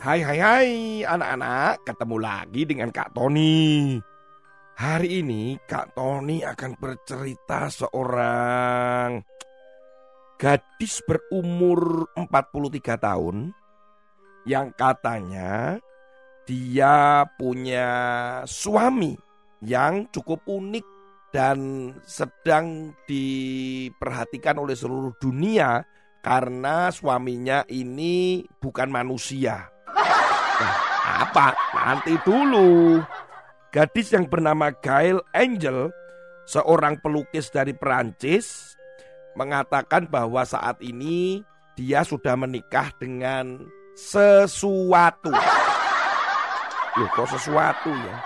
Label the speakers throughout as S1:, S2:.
S1: Hai hai hai anak-anak. Ketemu lagi dengan Kak Tony. Hari ini Kak Tony akan bercerita seorang gadis berumur 43 tahun Yang katanya dia punya suami yang cukup unik dan sedang diperhatikan oleh seluruh dunia karena suaminya ini bukan manusia apa? Nanti dulu. Gadis yang bernama Gail Angel, seorang pelukis dari Perancis, mengatakan bahwa saat ini dia sudah menikah dengan sesuatu. Loh kok sesuatu ya?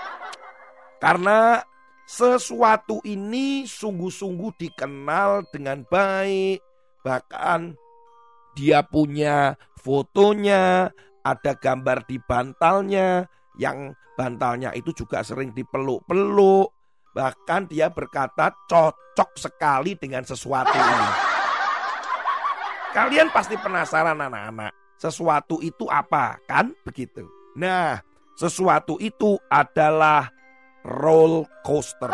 S1: Karena sesuatu ini sungguh-sungguh dikenal dengan baik. Bahkan dia punya fotonya, ada gambar di bantalnya, yang bantalnya itu juga sering dipeluk-peluk. Bahkan dia berkata cocok sekali dengan sesuatu ini. Kalian pasti penasaran anak-anak, sesuatu itu apa kan begitu. Nah, sesuatu itu adalah roller coaster.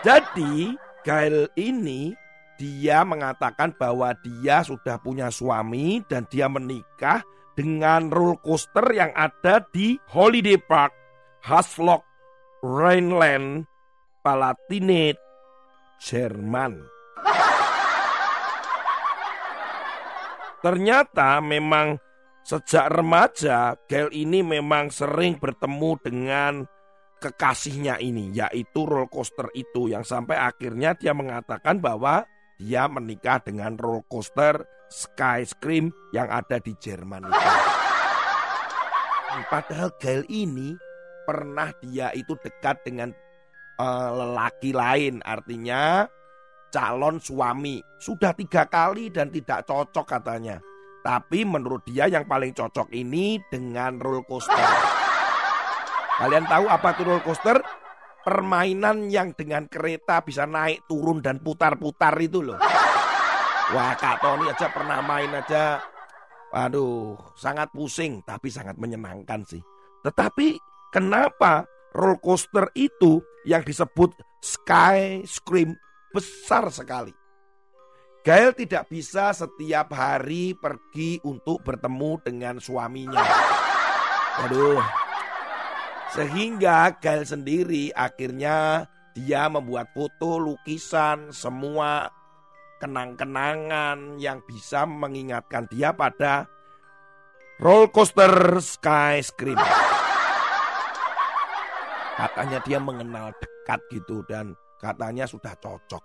S1: Jadi, Gail ini dia mengatakan bahwa dia sudah punya suami dan dia menikah dengan roller coaster yang ada di Holiday Park, Haslock, Rhineland, Palatinate, Jerman. Ternyata memang sejak remaja Gail ini memang sering bertemu dengan kekasihnya ini yaitu roller coaster itu yang sampai akhirnya dia mengatakan bahwa dia menikah dengan roller coaster Sky Scream yang ada di Jerman itu. Padahal Gail ini pernah dia itu dekat dengan uh, lelaki lain, artinya calon suami. Sudah tiga kali dan tidak cocok katanya. Tapi menurut dia yang paling cocok ini dengan roller coaster. Kalian tahu apa itu roller coaster? Permainan yang dengan kereta bisa naik turun dan putar-putar itu loh. Wah Kak Tony aja pernah main aja. Waduh, sangat pusing tapi sangat menyenangkan sih. Tetapi kenapa roller coaster itu yang disebut Sky Scream besar sekali? Gail tidak bisa setiap hari pergi untuk bertemu dengan suaminya. Waduh, sehingga Gail sendiri akhirnya dia membuat foto, lukisan, semua kenang-kenangan yang bisa mengingatkan dia pada roller coaster Sky Scream. Katanya dia mengenal dekat gitu dan katanya sudah cocok.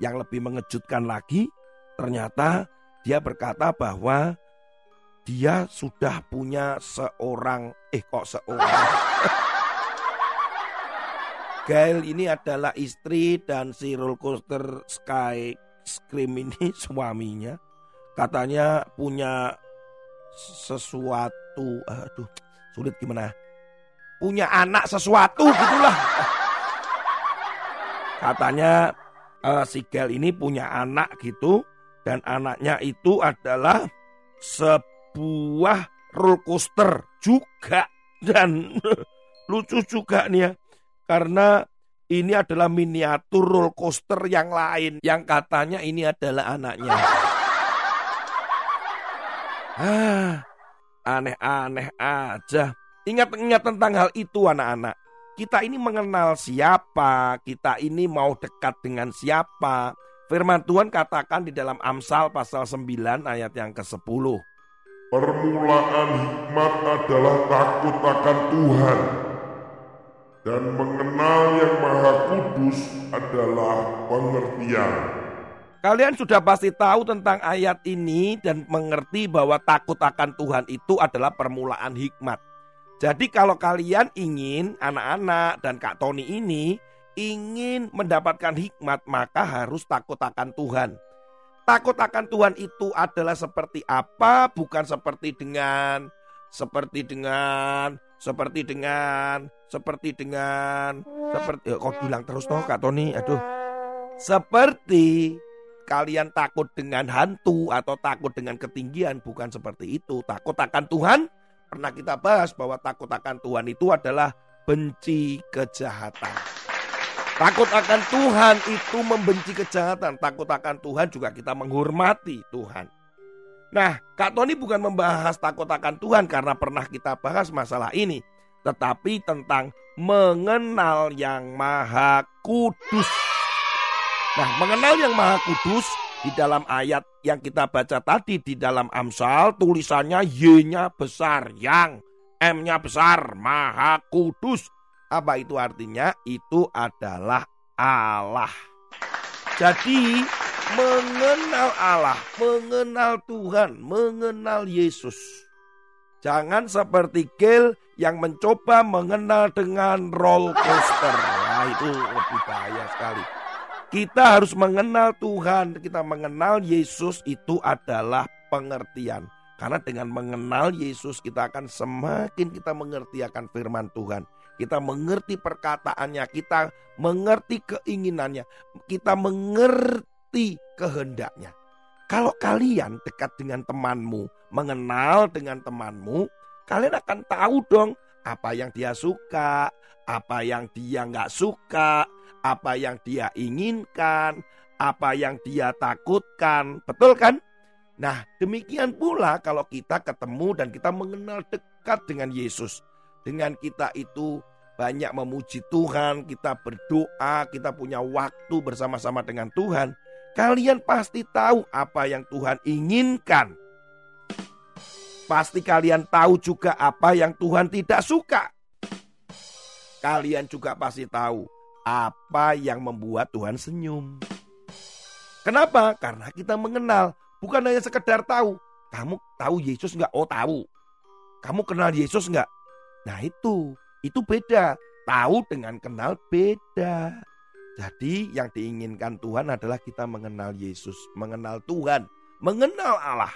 S1: Yang lebih mengejutkan lagi, ternyata dia berkata bahwa dia sudah punya seorang eh kok seorang? Gail ini adalah istri dan si roller coaster Sky Scream ini suaminya. Katanya punya sesuatu aduh sulit gimana? Punya anak sesuatu gitulah. Katanya uh, si Gail ini punya anak gitu dan anaknya itu adalah se sebuah roller coaster juga dan lucu juga nih ya karena ini adalah miniatur roller coaster yang lain yang katanya ini adalah anaknya. Ah, aneh-aneh aja. Ingat-ingat tentang hal itu anak-anak. Kita ini mengenal siapa, kita ini mau dekat dengan siapa. Firman Tuhan katakan di dalam Amsal pasal 9 ayat yang ke-10.
S2: Permulaan hikmat adalah takut akan Tuhan dan mengenal yang maha kudus adalah pengertian.
S1: Kalian sudah pasti tahu tentang ayat ini dan mengerti bahwa takut akan Tuhan itu adalah permulaan hikmat. Jadi kalau kalian ingin anak-anak dan Kak Tony ini ingin mendapatkan hikmat maka harus takut akan Tuhan. Takut akan Tuhan itu adalah seperti apa? Bukan seperti dengan seperti dengan seperti dengan seperti dengan seperti kok bilang terus toh Kak Tony aduh seperti kalian takut dengan hantu atau takut dengan ketinggian bukan seperti itu. Takut akan Tuhan pernah kita bahas bahwa takut akan Tuhan itu adalah benci kejahatan. Takut akan Tuhan itu membenci kejahatan. Takut akan Tuhan juga kita menghormati Tuhan. Nah, Kak Tony bukan membahas takut akan Tuhan karena pernah kita bahas masalah ini. Tetapi tentang mengenal yang maha kudus. Nah, mengenal yang Maha Kudus di dalam ayat yang kita baca tadi di dalam Amsal tulisannya Y-nya besar, yang M-nya besar, Maha Kudus. Apa itu artinya? Itu adalah Allah. Jadi mengenal Allah, mengenal Tuhan, mengenal Yesus. Jangan seperti Gil yang mencoba mengenal dengan roller coaster. Nah, itu lebih bahaya sekali. Kita harus mengenal Tuhan, kita mengenal Yesus itu adalah pengertian. Karena dengan mengenal Yesus kita akan semakin kita mengerti akan firman Tuhan. Kita mengerti perkataannya, kita mengerti keinginannya, kita mengerti kehendaknya. Kalau kalian dekat dengan temanmu, mengenal dengan temanmu, kalian akan tahu dong apa yang dia suka, apa yang dia nggak suka, apa yang dia inginkan, apa yang dia takutkan. Betul kan? Nah, demikian pula kalau kita ketemu dan kita mengenal dekat dengan Yesus. Dengan kita itu banyak memuji Tuhan, kita berdoa, kita punya waktu bersama-sama dengan Tuhan. Kalian pasti tahu apa yang Tuhan inginkan. Pasti kalian tahu juga apa yang Tuhan tidak suka. Kalian juga pasti tahu apa yang membuat Tuhan senyum. Kenapa? Karena kita mengenal, bukan hanya sekedar tahu. Kamu tahu Yesus nggak? Oh tahu. Kamu kenal Yesus nggak? Nah itu, itu beda. Tahu dengan kenal beda. Jadi yang diinginkan Tuhan adalah kita mengenal Yesus, mengenal Tuhan, mengenal Allah.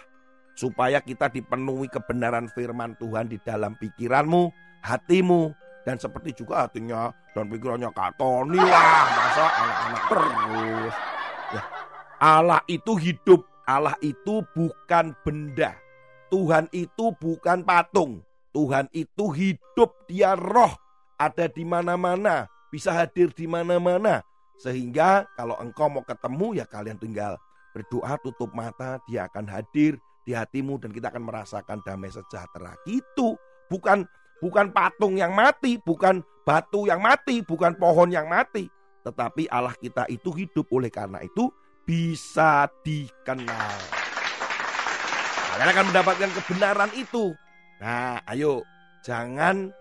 S1: Supaya kita dipenuhi kebenaran firman Tuhan di dalam pikiranmu, hatimu, dan seperti juga hatinya dan pikirannya Kak Tony lah masa anak-anak terus ya Allah itu hidup Allah itu bukan benda Tuhan itu bukan patung Tuhan itu hidup dia roh. Ada di mana-mana bisa hadir di mana-mana. Sehingga kalau engkau mau ketemu ya kalian tinggal berdoa tutup mata dia akan hadir di hatimu dan kita akan merasakan damai sejahtera. Gitu. Bukan bukan patung yang mati, bukan batu yang mati, bukan pohon yang mati, tetapi Allah kita itu hidup. Oleh karena itu bisa dikenal. Kalian akan mendapatkan kebenaran itu. Nah, ayo jangan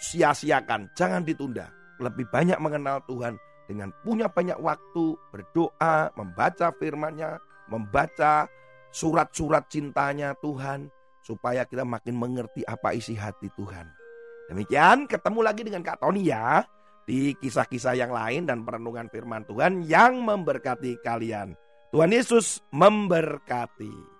S1: sia-siakan, jangan ditunda. Lebih banyak mengenal Tuhan dengan punya banyak waktu berdoa, membaca firman-Nya, membaca surat-surat cintanya Tuhan, supaya kita makin mengerti apa isi hati Tuhan. Demikian ketemu lagi dengan Kak Tony ya di kisah-kisah yang lain dan perenungan firman Tuhan yang memberkati kalian. Tuhan Yesus memberkati.